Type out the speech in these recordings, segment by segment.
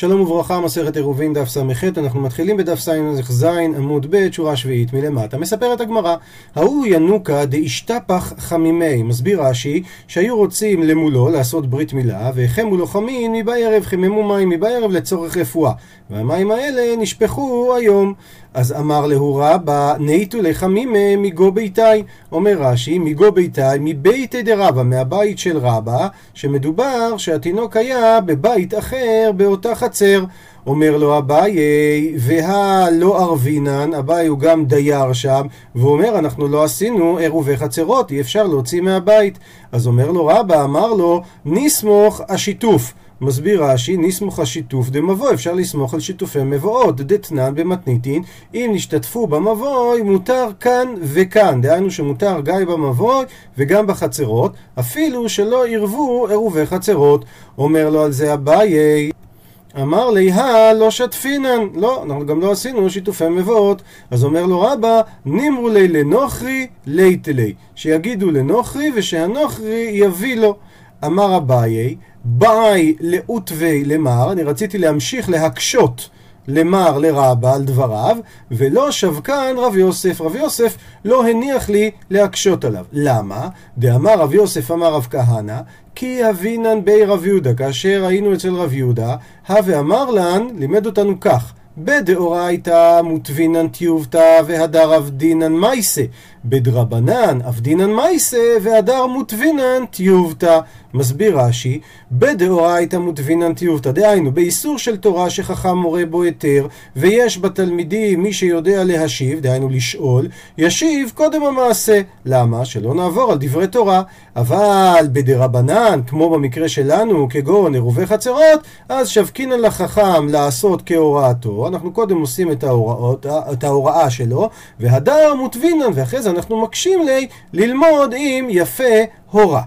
שלום וברכה, מסכת עירובין דף ס"ח, אנחנו מתחילים בדף ס"ז עמוד ב', שורה שביעית מלמטה. מספרת הגמרא, ההוא ינוקא דאשתפיך חמימיה, מסביר רש"י, שהיו רוצים למולו לעשות ברית מילה, והחמו לו חמין מבערב, חיממו מים מבערב לצורך רפואה. והמים האלה נשפכו היום. אז אמר להו רבא, נייתו ליה חמימי מגו ביתאי. אומר רש"י, מגו ביתאי, מביתי דרבא, מהבית של רבא, שמדובר שהתינוק היה בבית אחר באותה חצר. אומר לו אביי, והלא ערבינן, אביי הוא גם דייר שם, והוא אומר, אנחנו לא עשינו עירובי חצרות, אי אפשר להוציא מהבית. אז אומר לו רבא, אמר לו, נסמוך השיתוף. מסביר רש"י, נסמוך השיתוף דמבוא, אפשר לסמוך על שיתופי מבואות, דתנן במתניתין, אם נשתתפו במבוי, מותר כאן וכאן, דהיינו שמותר גיא במבוי וגם בחצרות, אפילו שלא ערבו עירובי חצרות. אומר לו על זה אביי, אמר לי, הא, לא שתפינן. לא, אנחנו גם לא עשינו שיתופי מבואות. אז אומר לו רבא, נימרו לי לנוכרי, ליטלי. שיגידו לנוכרי ושהנוכרי יביא לו. אמר אביי, באי לאותווי למר, אני רציתי להמשיך להקשות למר לרבה על דבריו, ולא שבקן רב יוסף. רב יוסף לא הניח לי להקשות עליו. למה? דאמר רב יוסף אמר רב כהנא, כי אבינן בי רב יהודה, כאשר היינו אצל רב יהודה, הווה אמר לן, לימד אותנו כך, בדאורייתא מוטבינן טיובתא והדר אבדינן מייסה. בדרבנן אבדינן מייסה והדר מוטבינן טיובתא. מסביר רש"י, בדאורייתא מוטבינן טיובתא, דהיינו באיסור של תורה שחכם מורה בו היתר, ויש בתלמידים מי שיודע להשיב, דהיינו לשאול, ישיב קודם המעשה. למה? שלא נעבור על דברי תורה. אבל בדרבנן, כמו במקרה שלנו, כגון עירובי חצרות, אז שבקינן לחכם לעשות כהוראתו, אנחנו קודם עושים את, ההוראות, את ההוראה שלו, והדר מוטבינן, ואחרי זה אנחנו מקשים לי ללמוד עם יפה הורה.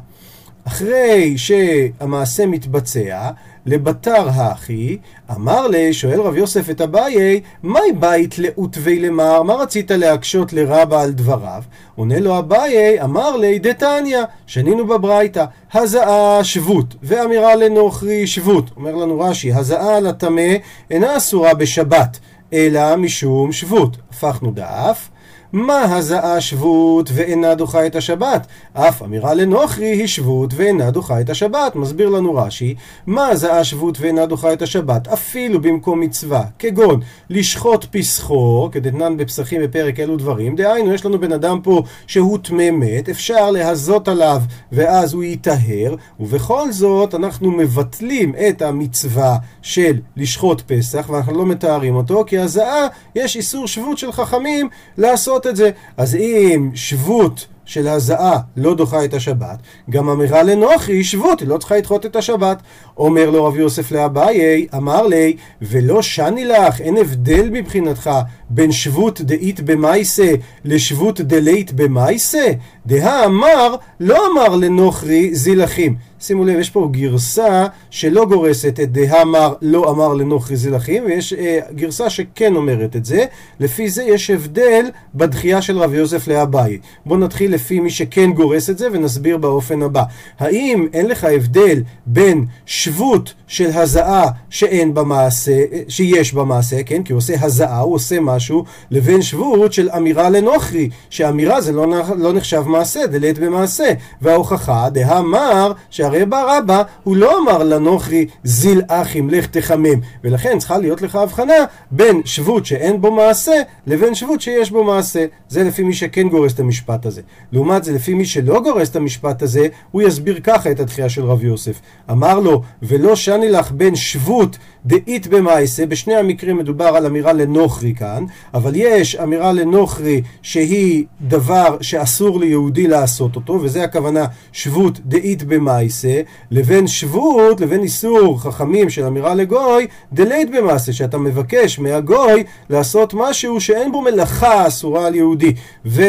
אחרי שהמעשה מתבצע, לבתר האחי, אמר לי, שואל רב יוסף את אביי, מהי בית לאותווי למר? מה רצית להקשות לרבה על דבריו? עונה לו אביי, אמר לי, דתניא, שנינו בברייתא, הזעה שבות, ואמירה לנוכרי שבות. אומר לנו רש"י, הזעה לטמא אינה אסורה בשבת, אלא משום שבות. הפכנו דף. מה הזעה שבות ואינה דוחה את השבת? אף אמירה לנוכרי היא שבות ואינה דוחה את השבת. מסביר לנו רש"י, מה הזעה שבות ואינה דוחה את השבת? אפילו במקום מצווה, כגון לשחוט פסחו, כדתנן בפסחים בפרק אלו דברים, דהיינו יש לנו בן אדם פה שהוא טמא מת, אפשר להזות עליו ואז הוא ייטהר, ובכל זאת אנחנו מבטלים את המצווה של לשחוט פסח ואנחנו לא מתארים אותו, כי הזעה יש איסור שבות של חכמים לעשות לעשות את זה. אז אם שבות של הזעה לא דוחה את השבת, גם אמירה לנוחי היא שבות, היא לא צריכה לדחות את השבת. אומר לו רב יוסף לאביי, אמר לי, ולא שני לך, אין הבדל מבחינתך בין שבות דאית במייסה לשבות דלית במייסה? דהה אמר, לא אמר לנוכרי זילחים. שימו לב, יש פה גרסה שלא גורסת את דהמר לא אמר לנוכרי זילחים, ויש אה, גרסה שכן אומרת את זה. לפי זה יש הבדל בדחייה של רב יוסף לאביי. בואו נתחיל לפי מי שכן גורס את זה ונסביר באופן הבא. האם אין לך הבדל בין שבות של הזעה שאין במעשה, שיש במעשה, כן? כי הוא עושה הזעה, הוא עושה משהו, לבין שבות של אמירה לנוכרי, שאמירה זה לא, לא נחשב מעשה, דלית במעשה. וההוכחה, דהמר, שהרי בא רבא, הוא לא אמר לנוכרי זיל אחים, לך תחמם. ולכן צריכה להיות לך הבחנה בין שבות שאין בו מעשה, לבין שבות שיש בו מעשה. זה לפי מי שכן גורס את המשפט הזה. לעומת זה, לפי מי שלא גורס את המשפט הזה, הוא יסביר ככה את התחייה של רב יוסף. אמר לו, ולא שני לך בין שבות דאית במעשה, בשני המקרים מדובר על אמירה לנוכרי כאן, אבל יש אמירה לנוכרי שהיא דבר שאסור ליהודי לעשות אותו, וזה הכוונה שבות דאית במעשה, לבין שבות, לבין איסור חכמים של אמירה לגוי, דלית במעשה, שאתה מבקש מהגוי לעשות משהו שאין בו מלאכה אסורה על יהודי. ו...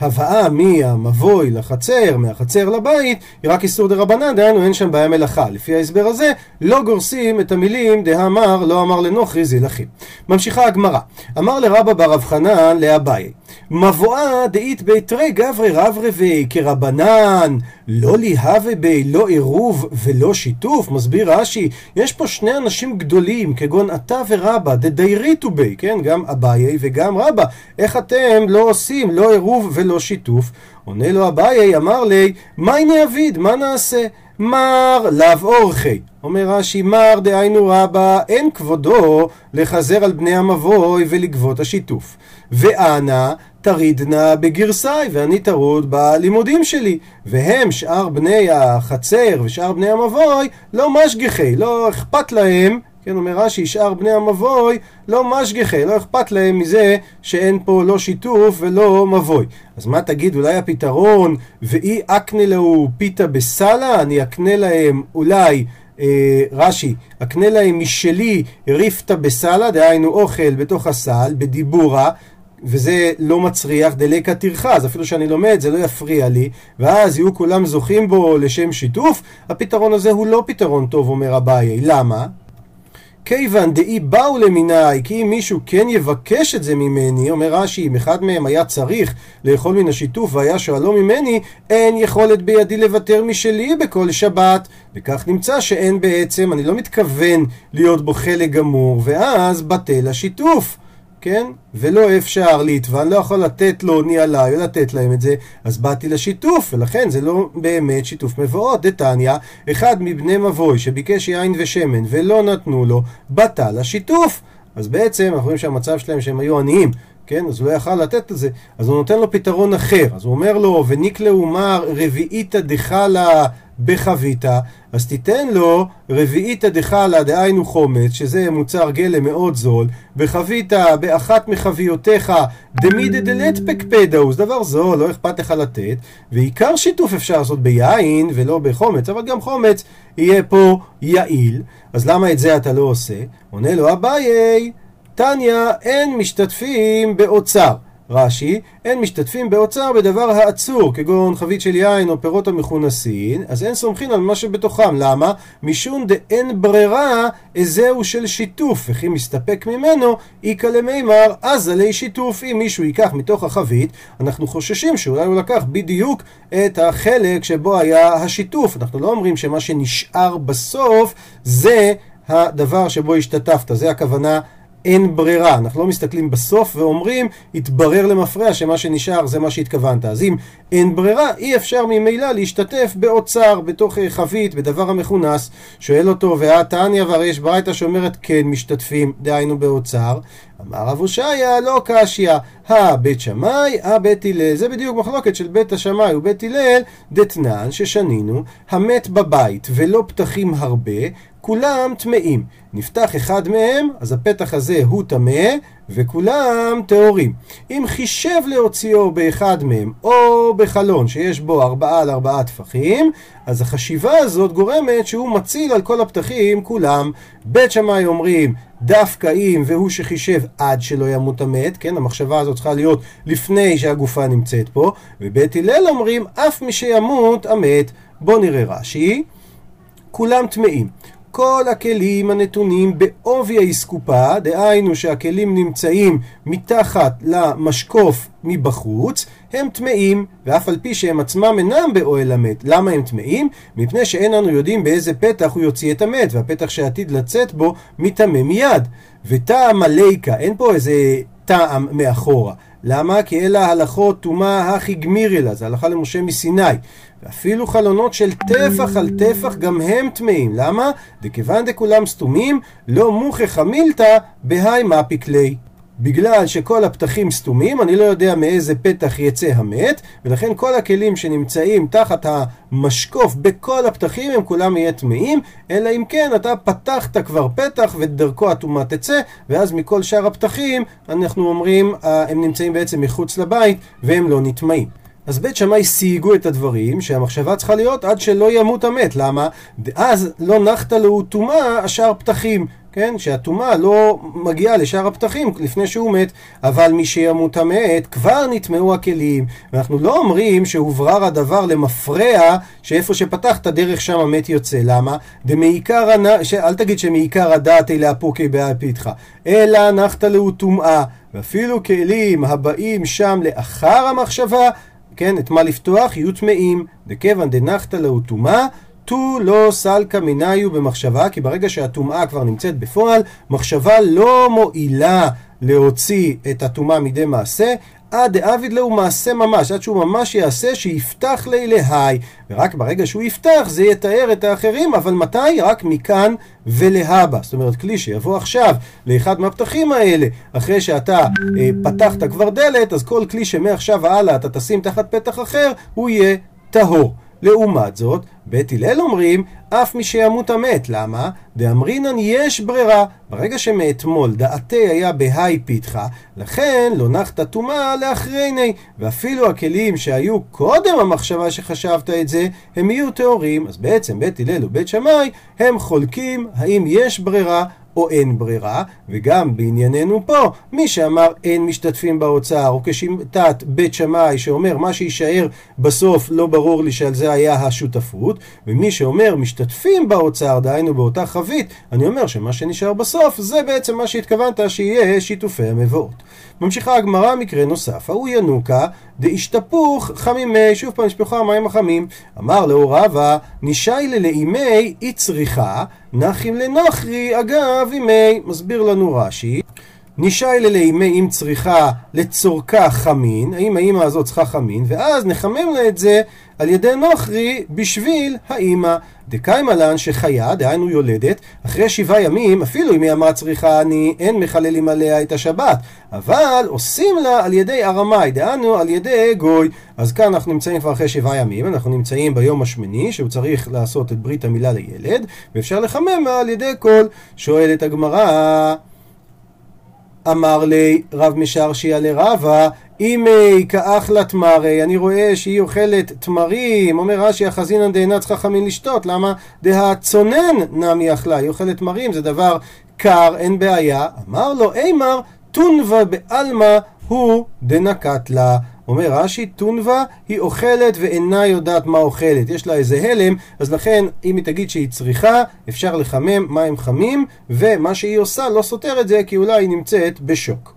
הבאה מהמבוי לחצר, מהחצר לבית, היא רק איסור דה רבנן, דהיינו אין שם בעיה מלאכה. לפי ההסבר הזה, לא גורסים את המילים דהאמר, לא אמר לנוכרי זילחים. ממשיכה הגמרא, אמר לרבא בר אב חנן לאביי, מבואה דאית ביתרי גברי רב רבי כרבנן, לא ליהווה בי לא עירוב ולא שיתוף, מסביר רש"י, יש פה שני אנשים גדולים, כגון אתה ורבא, דדייריתו בי, כן, גם אביי וגם רבא, איך אתם לא עושים לא עירוב ולא שיתוף? עונה לו אביי, אמר לי, מה הנה אביד, מה נעשה? מר לאו אורחי. אומר רש"י, מר דהיינו רבה, אין כבודו לחזר על בני המבוי ולגבות השיתוף. ואנא תרידנה בגרסאי, ואני טרוד בלימודים שלי. והם, שאר בני החצר ושאר בני המבוי, לא משגיחי, לא אכפת להם כן, אומר רש"י, שאר בני המבוי לא משגיחי, לא אכפת להם מזה שאין פה לא שיתוף ולא מבוי. אז מה תגיד, אולי הפתרון, ואי אקנה להו פיתה בסלה, אני אקנה להם אולי... אה, רש"י, אקנה להם משלי ריפתא בסלה, דהיינו אוכל בתוך הסל, בדיבורה, וזה לא מצריח דלקה טרחה, אז אפילו שאני לומד זה לא יפריע לי, ואז יהיו כולם זוכים בו לשם שיתוף, הפתרון הזה הוא לא פתרון טוב, אומר אביי. למה? כיוון דאי באו למיני, כי אם מישהו כן יבקש את זה ממני, אומר רש"י, אם אחד מהם היה צריך לאכול מן השיתוף והיה שואלו ממני, אין יכולת בידי לוותר משלי בכל שבת. וכך נמצא שאין בעצם, אני לא מתכוון להיות בו חלק גמור, ואז בטל השיתוף. כן? ולא אפשר אני לא יכול לתת לו ני עליי או לתת להם את זה, אז באתי לשיתוף, ולכן זה לא באמת שיתוף מבואות. דתניא, אחד מבני מבוי שביקש יין ושמן ולא נתנו לו, בטל השיתוף. אז בעצם אנחנו רואים שהמצב שלהם שהם היו עניים, כן? אז הוא לא יכל לתת את זה, אז הוא נותן לו פתרון אחר. אז הוא אומר לו, וניקלאו מר רביעיתא דחלה בחביתה, אז תיתן לו רביעיתא דחלה, דהיינו חומץ, שזה מוצר גלם מאוד זול, בחביתה באחת מחביותיך דמידא דלת פקפדאוס, דבר זול, לא אכפת לך לתת, ועיקר שיתוף אפשר לעשות ביין ולא בחומץ, אבל גם חומץ יהיה פה יעיל, אז למה את זה אתה לא עושה? עונה לו אביי, תניא אין משתתפים באוצר. רש"י, אין משתתפים באוצר בדבר העצור, כגון חבית של יין או פירות המכונסין, אז אין סומכין על מה שבתוכם. למה? משום דאין ברירה, איזהו של שיתוף, וכי מסתפק ממנו, איכא למימר, אז עלי שיתוף. אם מישהו ייקח מתוך החבית, אנחנו חוששים שאולי הוא לקח בדיוק את החלק שבו היה השיתוף. אנחנו לא אומרים שמה שנשאר בסוף זה הדבר שבו השתתפת, זה הכוונה אין ברירה. אנחנו לא מסתכלים בסוף ואומרים, התברר למפרע שמה שנשאר זה מה שהתכוונת. אז אם אין ברירה, אי אפשר ממילא להשתתף באוצר, בתוך חבית, בדבר המכונס. שואל אותו, והתניא והרי יש ברייתא שאומרת כן משתתפים, דהיינו באוצר. אמר רב הושעיה, לא קשיא, הבית שמאי, הבית הלל. זה בדיוק מחלוקת של בית השמאי ובית הלל, דתנן ששנינו, המת בבית ולא פתחים הרבה, כולם טמאים. נפתח אחד מהם, אז הפתח הזה הוא טמא, וכולם טהורים. אם חישב להוציאו באחד מהם, או בחלון שיש בו ארבעה על ארבעה טפחים, אז החשיבה הזאת גורמת שהוא מציל על כל הפתחים כולם. בית שמאי אומרים, דווקא אם והוא שחישב עד שלא ימות המת, כן, המחשבה הזאת צריכה להיות לפני שהגופה נמצאת פה, ובית הלל אומרים, אף מי שימות המת. בואו נראה רש"י, כולם טמאים. כל הכלים הנתונים בעובי האסקופה, דהיינו שהכלים נמצאים מתחת למשקוף מבחוץ, הם טמאים, ואף על פי שהם עצמם אינם באוהל המת. למה הם טמאים? מפני שאין אנו יודעים באיזה פתח הוא יוציא את המת, והפתח שעתיד לצאת בו מטמא מיד. וטעם הליקה, אין פה איזה טעם מאחורה. למה? כי אלה הלכות טומאה הכי גמירי זה הלכה למשה מסיני. ואפילו חלונות של טפח על טפח גם הם טמאים. למה? דכיוון דכולם סתומים, לא מוכח המילתא בהאי מפיק ליה. בגלל שכל הפתחים סתומים, אני לא יודע מאיזה פתח יצא המת, ולכן כל הכלים שנמצאים תחת המשקוף בכל הפתחים הם כולם יהיה טמאים, אלא אם כן אתה פתחת כבר פתח ודרכו הטומאה תצא, ואז מכל שאר הפתחים אנחנו אומרים, אה, הם נמצאים בעצם מחוץ לבית והם לא נטמאים. אז בית שמאי סייגו את הדברים שהמחשבה צריכה להיות עד שלא ימות המת. למה? אז לא נחת לו טומאה השאר פתחים. כן? שהטומאה לא מגיעה לשאר הפתחים לפני שהוא מת, אבל מי שימות המת, כבר נטמעו הכלים. ואנחנו לא אומרים שהוברר הדבר למפרע, שאיפה שפתחת דרך שם המת יוצא. למה? דמעיקר, אל תגיד שמעיקר הדעת אלה הפוקי בהפיתך, אלא נחת להו טומאה. ואפילו כלים הבאים שם לאחר המחשבה, כן, את מה לפתוח, יהיו טמאים. דכיוון דנחת להו טומאה תו לא סלקא מניו במחשבה, כי ברגע שהטומאה כבר נמצאת בפועל, מחשבה לא מועילה להוציא את הטומאה מידי מעשה, עד דאביד להו מעשה ממש, עד שהוא ממש יעשה שיפתח לי להי. ורק ברגע שהוא יפתח זה יתאר את האחרים, אבל מתי? רק מכאן ולהבא. זאת אומרת, כלי שיבוא עכשיו לאחד מהפתחים האלה, אחרי שאתה אה, פתחת כבר דלת, אז כל כלי שמעכשיו והלאה אתה תשים תחת פתח אחר, הוא יהיה טהור. לעומת זאת, בית הלל אומרים, אף מי שימות המת. למה? דאמרינן יש ברירה. ברגע שמאתמול דעתי היה בהאי פיתחה, לכן לא נחת טומאה לאחריני. ואפילו הכלים שהיו קודם המחשבה שחשבת את זה, הם יהיו טהורים. אז בעצם בית הלל ובית שמאי, הם חולקים האם יש ברירה או אין ברירה, וגם בענייננו פה, מי שאמר אין משתתפים באוצר, או כשיטת בית שמאי שאומר מה שיישאר בסוף לא ברור לי שעל זה היה השותפות, ומי שאומר משתתפים באוצר, דהיינו באותה חבית, אני אומר שמה שנשאר בסוף זה בעצם מה שהתכוונת שיהיה שיתופי המבואות. ממשיכה הגמרא מקרה נוסף, ההוא ינוקה דאשתפוך חמימי, שוב פעם נשפכו המים החמים, אמר לאור רבא, נישי ללאימי אי צריכה, נחים לנוכרי אגב אימי, מסביר לנו רש"י נישי ללימי אם צריכה לצורכה חמין, האם האימא הזאת צריכה חמין, ואז נחמם לה את זה על ידי נוכרי בשביל האימא. דקיימה לן שחיה, דהיינו יולדת, אחרי שבעה ימים, אפילו אם היא אמרה צריכה אני, אין מחללים עליה את השבת. אבל עושים לה על ידי ארמאי, דהיינו על ידי גוי. אז כאן אנחנו נמצאים כבר אחרי שבעה ימים, אנחנו נמצאים ביום השמיני, שהוא צריך לעשות את ברית המילה לילד, ואפשר לחמם על ידי כל. שואלת הגמרא... אמר לי רב משרשיה לרבה, אימי כאחלה תמרי, אני רואה שהיא אוכלת תמרים, אומר רש"י החזינן דאינה צריכה חמין לשתות, למה? דהצונן נמי אכלה, היא אוכלת תמרים, זה דבר קר, אין בעיה. אמר לו, אימר, תונבה בעלמא הוא דנקת לה. אומר רש"י, טונבה היא אוכלת ואינה יודעת מה אוכלת. יש לה איזה הלם, אז לכן אם היא תגיד שהיא צריכה, אפשר לחמם מים חמים, ומה שהיא עושה לא סותר את זה, כי אולי היא נמצאת בשוק.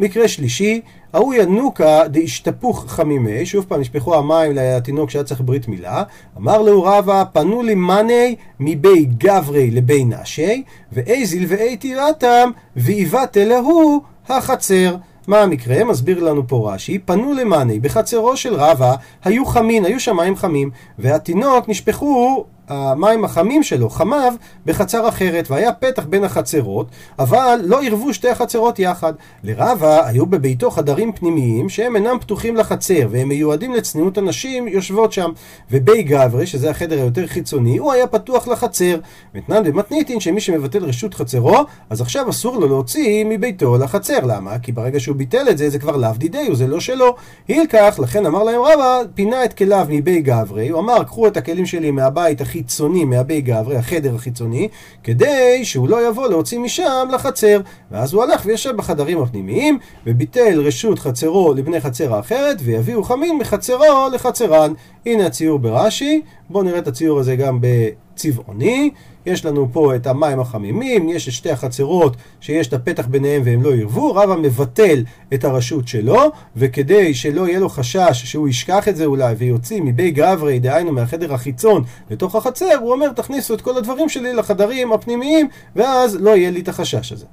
מקרה שלישי, ההוא ינוקה דאשתפוך חמימי, שוב פעם נשפכו המים לתינוק שהיה צריך ברית מילה, אמר לו רבא, פנו לי מאני מבי גברי לבי נשי, ואיזיל ואי תירתם, ואיבתה להו החצר. מה המקרה? מסביר לנו פה רש"י, פנו למאני, בחצרו של רבא היו חמין, היו שם מים חמים, והתינוק נשפכו המים החמים שלו, חמיו, בחצר אחרת, והיה פתח בין החצרות, אבל לא ערבו שתי החצרות יחד. לרבה היו בביתו חדרים פנימיים שהם אינם פתוחים לחצר, והם מיועדים לצניעות הנשים יושבות שם. ובי גברי, שזה החדר היותר חיצוני, הוא היה פתוח לחצר. ותנן במתניתין שמי שמבטל רשות חצרו, אז עכשיו אסור לו להוציא מביתו לחצר. למה? כי ברגע שהוא ביטל את זה, זה כבר לאו דידיו, זה לא שלו. הילקח, לכן אמר להם רבא, פינה את כליו מבי גברי, הוא אמר, קחו את הכלים שלי מהבית הכי החיצוני מהבי גברי, החדר החיצוני, כדי שהוא לא יבוא להוציא משם לחצר. ואז הוא הלך וישב בחדרים הפנימיים, וביטל רשות חצרו לבני חצר האחרת, ויביאו חמין מחצרו לחצרן. הנה הציור ברש"י, בואו נראה את הציור הזה גם בצבעוני. יש לנו פה את המים החמימים, יש את שתי החצרות שיש את הפתח ביניהם והם לא ירבו, רבא מבטל את הרשות שלו, וכדי שלא יהיה לו חשש שהוא ישכח את זה אולי ויוציא מבי גברי, דהיינו מהחדר החיצון לתוך החצר, הוא אומר תכניסו את כל הדברים שלי לחדרים הפנימיים, ואז לא יהיה לי את החשש הזה.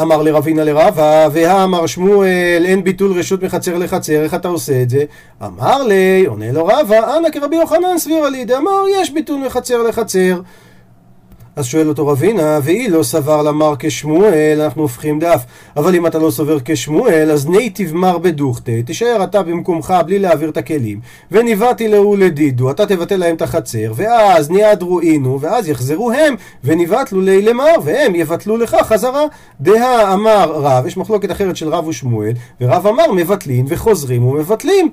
אמר לרבינה לרבה, והאמר שמואל, אין ביטול רשות מחצר לחצר, איך אתה עושה את זה? אמר לי, עונה לו רבה, אנא כרבי יוחנן סבירה לי, דאמר, יש ביטול מחצר לחצר. אז שואל אותו רבינה, והיא לא סבר למר כשמואל, אנחנו הופכים דף. אבל אם אתה לא סובר כשמואל, אז נייטיב מר בדוכתה, תישאר אתה במקומך בלי להעביר את הכלים. וניבטיל להו לדידהו, אתה תבטל להם את החצר, ואז ניהדרו אינהו, ואז יחזרו הם, וניבטלו ליה למר, והם יבטלו לך חזרה. דהא אמר רב, יש מחלוקת אחרת של רב ושמואל, ורב אמר מבטלין וחוזרים ומבטלים.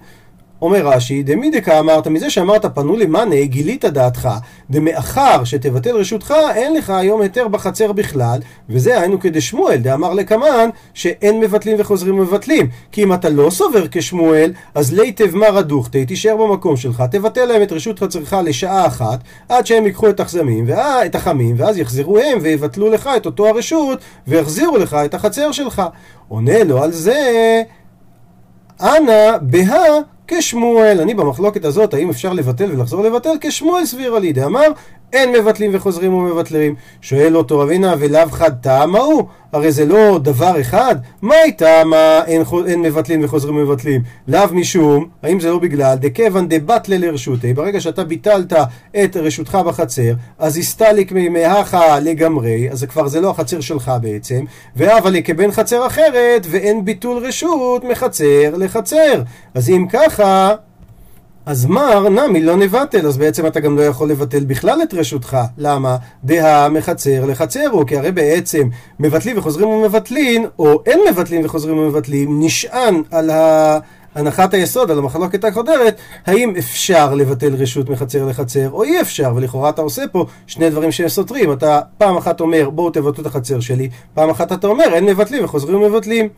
אומר רש"י, דמי דקה אמרת, מזה שאמרת פנו למאנה, גילית דעתך, דמאחר שתבטל רשותך, אין לך היום היתר בחצר בכלל, וזה היינו כדשמואל, דאמר לקמן, שאין מבטלים וחוזרים ומבטלים. כי אם אתה לא סובר כשמואל, אז ליטב מרא דוכתי, תישאר במקום שלך, תבטל להם את רשות חצרך לשעה אחת, עד שהם ייקחו את החזמים, את החמים, ואז יחזרו הם ויבטלו לך את אותו הרשות, ויחזירו לך את החצר שלך. עונה לו על זה, אנא בהא כשמואל. אני במחלוקת הזאת, האם אפשר לבטל ולחזור לבטל? כשמואל סביר על ידי. אמר, אין מבטלים וחוזרים ומבטלים. שואל אותו רבינה, ולאו חד טעם ההוא? הרי זה לא דבר אחד? מה איתה מה אין, אין מבטלים וחוזרים ומבטלים? לאו משום, האם זה לא בגלל דכיוון דבטלה לרשותי, ברגע שאתה ביטלת את רשותך בחצר, אז הסתליק מימיהך לגמרי, אז כבר זה לא החצר שלך בעצם, ואבל כבן חצר אחרת, ואין ביטול רשות מחצר לחצר. אז אם ככה... אז מר נמי לא נבטל, אז בעצם אתה גם לא יכול לבטל בכלל את רשותך. למה? דהה מחצר לחצר הוא, כי הרי בעצם מבטלים וחוזרים ומבטלים, או אין מבטלים וחוזרים ומבטלים, נשען על ה... הנחת היסוד על המחלוקת הקודרת, האם אפשר לבטל רשות מחצר לחצר או אי אפשר, ולכאורה אתה עושה פה שני דברים שהם סותרים. אתה פעם אחת אומר בואו תבטלו את החצר שלי, פעם אחת אתה אומר אין מבטלים וחוזרים ומבטלים.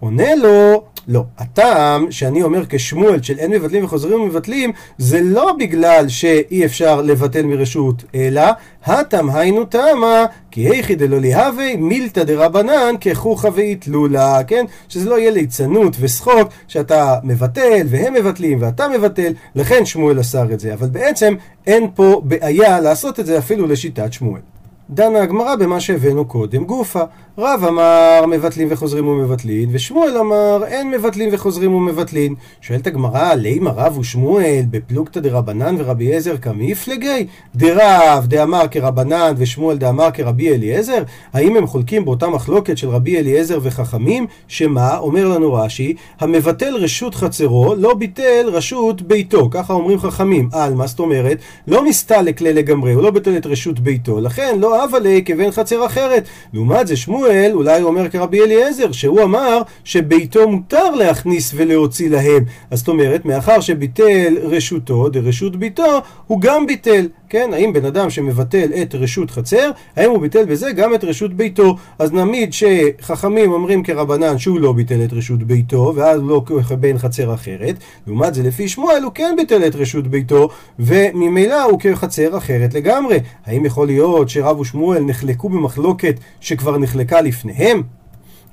עונה לו, לא, הטעם שאני אומר כשמואל של אין מבטלים וחוזרים ומבטלים זה לא בגלל שאי אפשר לבטל מרשות, אלא הטעם היינו טעמה כי היכי דלא ליהווה מילתא דרבנן כחוכא ואיתלולה, כן? שזה לא יהיה ליצנות ושחוק שאתה מבטל והם מבטלים ואתה מבטל, לכן שמואל אסר את זה, אבל בעצם אין פה בעיה לעשות את זה אפילו לשיטת שמואל. דנה הגמרא במה שהבאנו קודם גופה. רב אמר מבטלים וחוזרים ומבטלין, ושמואל אמר אין מבטלים וחוזרים ומבטלין. שואלת הגמרא, לימה רב ושמואל בפלוגתא דרבנן ורבי אליעזר כמפלגי? דרב דאמר כרבנן ושמואל דאמר כרבי אליעזר? האם הם חולקים באותה מחלוקת של רבי אליעזר וחכמים? שמה, אומר לנו רש"י, המבטל רשות חצרו לא ביטל רשות ביתו. ככה אומרים חכמים. על מה זאת אומרת? לא מסתלק לגמרי, הוא לא ביטל את רשות ביתו. לכן לא הווה ליה כבן חצר אחרת. לעומת זה שמואל אולי אומר כרבי אליעזר, שהוא אמר שביתו מותר להכניס ולהוציא להם. אז זאת אומרת, מאחר שביטל רשותו, דרשות ביתו, הוא גם ביטל. כן, האם בן אדם שמבטל את רשות חצר, האם הוא ביטל בזה גם את רשות ביתו? אז נעמיד שחכמים אומרים כרבנן שהוא לא ביטל את רשות ביתו, ואז לא כבן חצר אחרת. לעומת זה, לפי שמואל הוא כן ביטל את רשות ביתו, וממילא הוא כחצר אחרת לגמרי. האם יכול להיות שרב ושמואל נחלקו במחלוקת שכבר נחלקה לפניהם?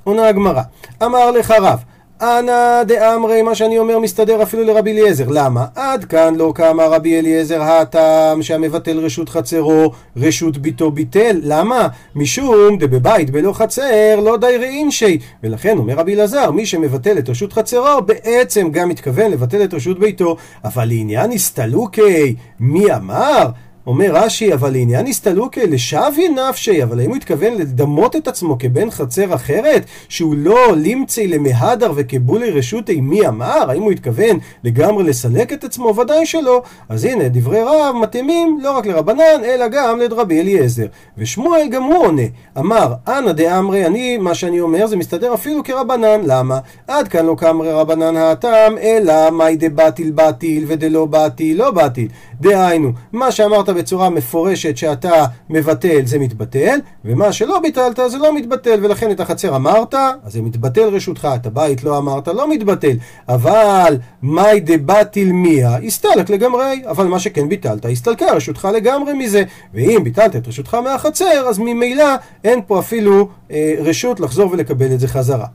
עונה הגמרא, אמר לך רב אנא דאמרי, מה שאני אומר מסתדר אפילו לרבי אליעזר. למה? עד כאן לא קמה רבי אליעזר הטעם שהמבטל רשות חצרו, רשות ביתו ביטל. למה? משום דבבית בלא חצר לא די ראינשי. ולכן אומר רבי אלעזר, מי שמבטל את רשות חצרו, בעצם גם מתכוון לבטל את רשות ביתו. אבל לעניין הסתלוקי, מי אמר? אומר רש"י, אבל לעניין הסתלוקה לשבי נפשי, אבל האם הוא התכוון לדמות את עצמו כבן חצר אחרת, שהוא לא לימצי למהדר וכבולי רשותי מי אמר? האם הוא התכוון לגמרי לסלק את עצמו? ודאי שלא. אז הנה, דברי רב מתאימים לא רק לרבנן, אלא גם לדרבי אליעזר. ושמואל גם הוא עונה, אמר, אנא דאמרי, אני, מה שאני אומר זה מסתדר אפילו כרבנן, למה? עד כאן לא קמרי רבנן האטם, אלא מאי דבטיל בטיל ודלא בטיל לא בטיל. דהיינו, מה שאמרת בצורה מפורשת שאתה מבטל זה מתבטל, ומה שלא ביטלת זה לא מתבטל, ולכן את החצר אמרת, אז זה מתבטל רשותך, את הבית לא אמרת, לא מתבטל. אבל מאי דבטיל מיה, הסתלק לגמרי, אבל מה שכן ביטלת, הסתלקה רשותך לגמרי מזה. ואם ביטלת את רשותך מהחצר, אז ממילא אין פה אפילו אה, רשות לחזור ולקבל את זה חזרה.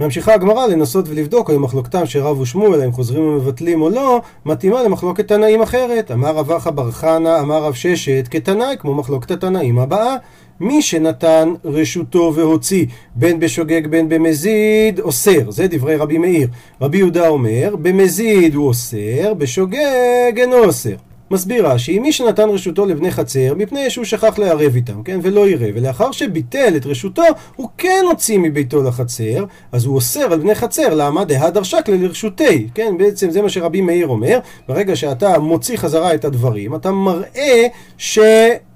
ממשיכה הגמרא לנסות ולבדוק האם מחלוקתם של רב ושמואל, האם חוזרים ומבטלים או לא, מתאימה למחלוקת תנאים אחרת. אמר רב אחא בר חנא, אמר רב ששת, כתנאי, כמו מחלוקת התנאים הבאה. מי שנתן רשותו והוציא, בין בשוגג בין במזיד, אוסר. זה דברי רבי מאיר. רבי יהודה אומר, במזיד הוא אוסר, בשוגג אינו אוסר. מסביר רש"י, מי שנתן רשותו לבני חצר, מפני שהוא שכח לערב איתם, כן? ולא יראה. ולאחר שביטל את רשותו, הוא כן הוציא מביתו לחצר, אז הוא אוסר על בני חצר, למה? דהדר שקלה לרשותי, כן? בעצם זה מה שרבי מאיר אומר, ברגע שאתה מוציא חזרה את הדברים, אתה מראה ש...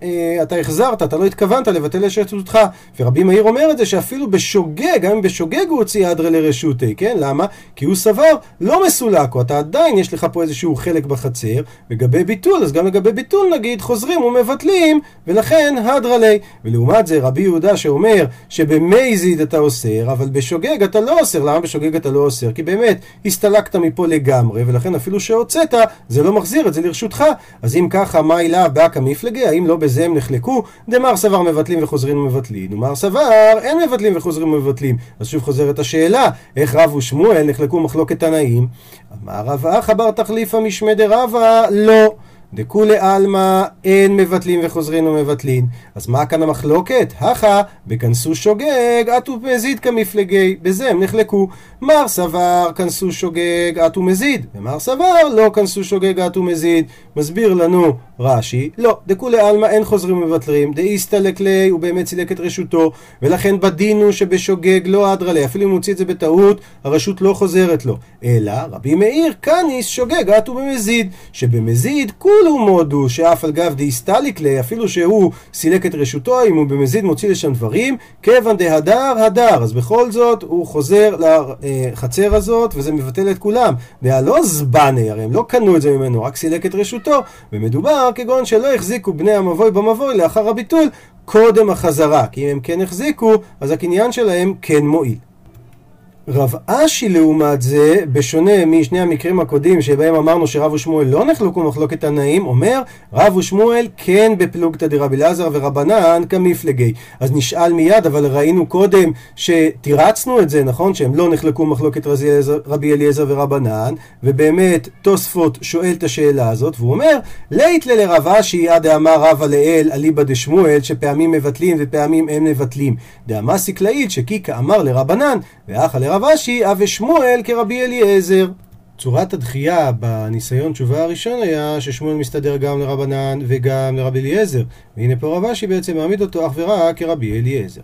אה, אתה החזרת, אתה לא התכוונת לבטל את רשותך. ורבי מאיר אומר את זה שאפילו בשוגג, גם אם בשוגג הוא הוציא אדרא לרשותי, כן? למה? כי הוא סבר לא מסולק, או אתה עדיין יש לך פה איזשהו חלק בחצר, לגבי ביטול, אז גם לגבי ביטול נגיד חוזרים ומבטלים, ולכן הדרא לי. ולעומת זה רבי יהודה שאומר שבמזיד אתה אוסר, אבל בשוגג אתה לא אוסר. למה בשוגג אתה לא אוסר? כי באמת הסתלקת מפה לגמרי, ולכן אפילו שהוצאת, זה לא מחזיר את זה לרשותך. אז אם ככה, מה אליו באקא מפלגי? האם לא בזה הם נחלקו? דמר סבר מבטלים וחוזרים ומבטלים, ומר סבר אין מבטלים וחוזרים ומבטלים. אז שוב חוזרת השאלה, איך רב ושמואל נחלקו מחלוקת תנאים? אמר רב אחא בר תחליפא משמי דרבא, לא. דכולי עלמא אין מבטלים וחוזרים ומבטלים. אז מה כאן המחלוקת? הכא בכנסו שוגג, אטו מזיד כמפלגי. בזה הם נחלקו. מר סבר כנסו שוגג, אטו מזיד. ומר סבר לא כנסו שוגג, אטו מזיד. מסביר לנו רש"י, לא, דכולי עלמא אין חוזרים ומבטלים, דאיסתלק ליה, הוא באמת סילק את רשותו, ולכן בדין הוא שבשוגג לא אדרא ליה, אפילו אם הוא הוציא את זה בטעות, הרשות לא חוזרת לו. אלא רבי מאיר קניס שוגג אטו במזיד, שבמזיד כולו מודו, שאף על גב דאיסתליק ליה, אפילו שהוא סילק את רשותו, אם הוא במזיד מוציא לשם דברים, כיוון דהדר הדר, אז בכל זאת הוא חוזר לחצר הזאת, וזה מבטל את כולם. דהלא זבני, הרי הם לא קנו את זה ממנו, רק סילק את רשותו, ומדובר כגון שלא החזיקו בני המבוי במבוי לאחר הביטול קודם החזרה, כי אם הם כן החזיקו, אז הקניין שלהם כן מועיל. רב אשי לעומת זה, בשונה משני המקרים הקודמים שבהם אמרנו שרב ושמואל לא נחלקו מחלוקת תנאים, אומר רב ושמואל כן בפלוגתא דרבי אלעזר ורבנן כמפלגי. אז נשאל מיד, אבל ראינו קודם שתירצנו את זה, נכון? שהם לא נחלקו מחלוקת רבי אליעזר ורבנן, ובאמת תוספות שואל את השאלה הזאת, והוא אומר לית לרב אשי עד דאמר רבא לאל אליבא דשמואל שפעמים מבטלים ופעמים אין מבטלים. דאמר סקלאית שקיקה אמר לרבנן ואחא לרב אשי, אבי שמואל כרבי אליעזר. צורת הדחייה בניסיון תשובה הראשון היה ששמואל מסתדר גם לרבנן וגם לרבי אליעזר והנה פה רב אשי בעצם מעמיד אותו אך ורק כרבי אליעזר.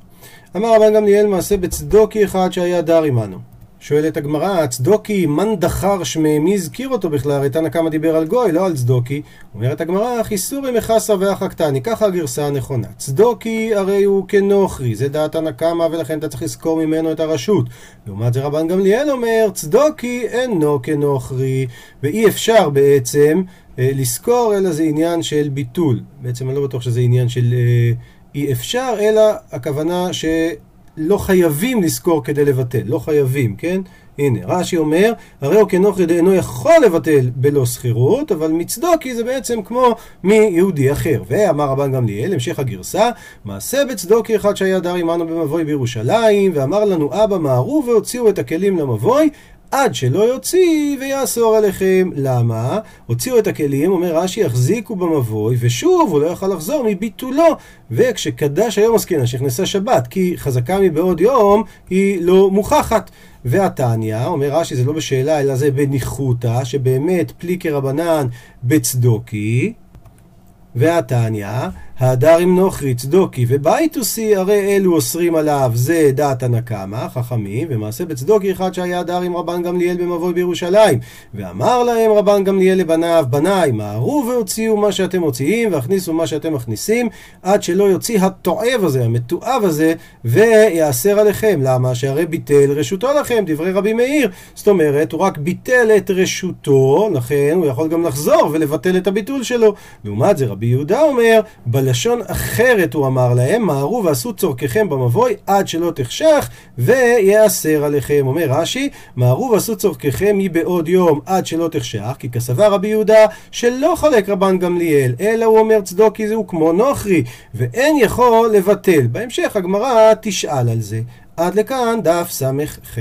אמר רבן גמליאל מעשה בצדוקי אחד שהיה דר עמנו שואלת הגמרא, צדוקי, מן דחר שמי, מי הזכיר אותו בכלל? הרי תנא קמא דיבר על גוי, לא על צדוקי. אומרת הגמרא, חיסורי מחסה ואחקתני, ככה הגרסה הנכונה. צדוקי הרי הוא כנוכרי, זה דעת תנא קמא, ולכן אתה צריך לזכור ממנו את הרשות. לעומת זה רבן גמליאל אומר, צדוקי אינו כנוכרי, ואי אפשר בעצם אה, לזכור, אלא זה עניין של ביטול. בעצם אני לא בטוח שזה עניין של אה, אי אפשר, אלא הכוונה ש... לא חייבים לזכור כדי לבטל, לא חייבים, כן? הנה, רש"י אומר, הרי הוא כנוכרי דאינו יכול לבטל בלא שכירות, אבל מצדוקי זה בעצם כמו מיהודי אחר. ואמר רבן גמליאל, המשך הגרסה, מעשה בצדוקי אחד שהיה דר עמנו במבוי בירושלים, ואמר לנו אבא מהרו והוציאו את הכלים למבוי, עד שלא יוציא ויאסור עליכם. למה? הוציאו את הכלים, אומר רש"י, יחזיקו במבוי, ושוב הוא לא יוכל לחזור מביטולו. וכשקדש היום עסקינן, שנכנסה שבת, כי חזקה מבעוד יום, היא לא מוכחת. והתניא, אומר רש"י, זה לא בשאלה, אלא זה בניחותא, שבאמת פלי כרבנן בצדוקי. והתניא, ההדר עם נוכרי צדוקי ובייטוסי, הרי אלו אוסרים עליו, זה דעת הנקמה, חכמים, ומעשה בצדוקי אחד שהיה הדר עם רבן גמליאל במבוי בירושלים. ואמר להם רבן גמליאל לבניו, בניי, מהרו והוציאו מה שאתם מוציאים, והכניסו מה שאתם מכניסים, עד שלא יוציא התועב הזה, המתועב הזה, ויאסר עליכם. למה? שהרי ביטל רשותו לכם, דברי רבי מאיר. זאת אומרת, הוא רק ביטל את רשותו, לכן הוא יכול גם לחזור ולבטל את הביטול שלו. לעומת זה רבי יהודה אומר, בלשון אחרת הוא אמר להם, מהרו ועשו צורככם במבוי עד שלא תחשך ויאסר עליכם. אומר רש"י, מהרו ועשו צורככם מבעוד יום עד שלא תחשך, כי כסבר רבי יהודה שלא חולק רבן גמליאל, אלא הוא אומר צדוקי זהו כמו נוכרי, ואין יכול לבטל. בהמשך הגמרא תשאל על זה. עד לכאן דף ס"ח.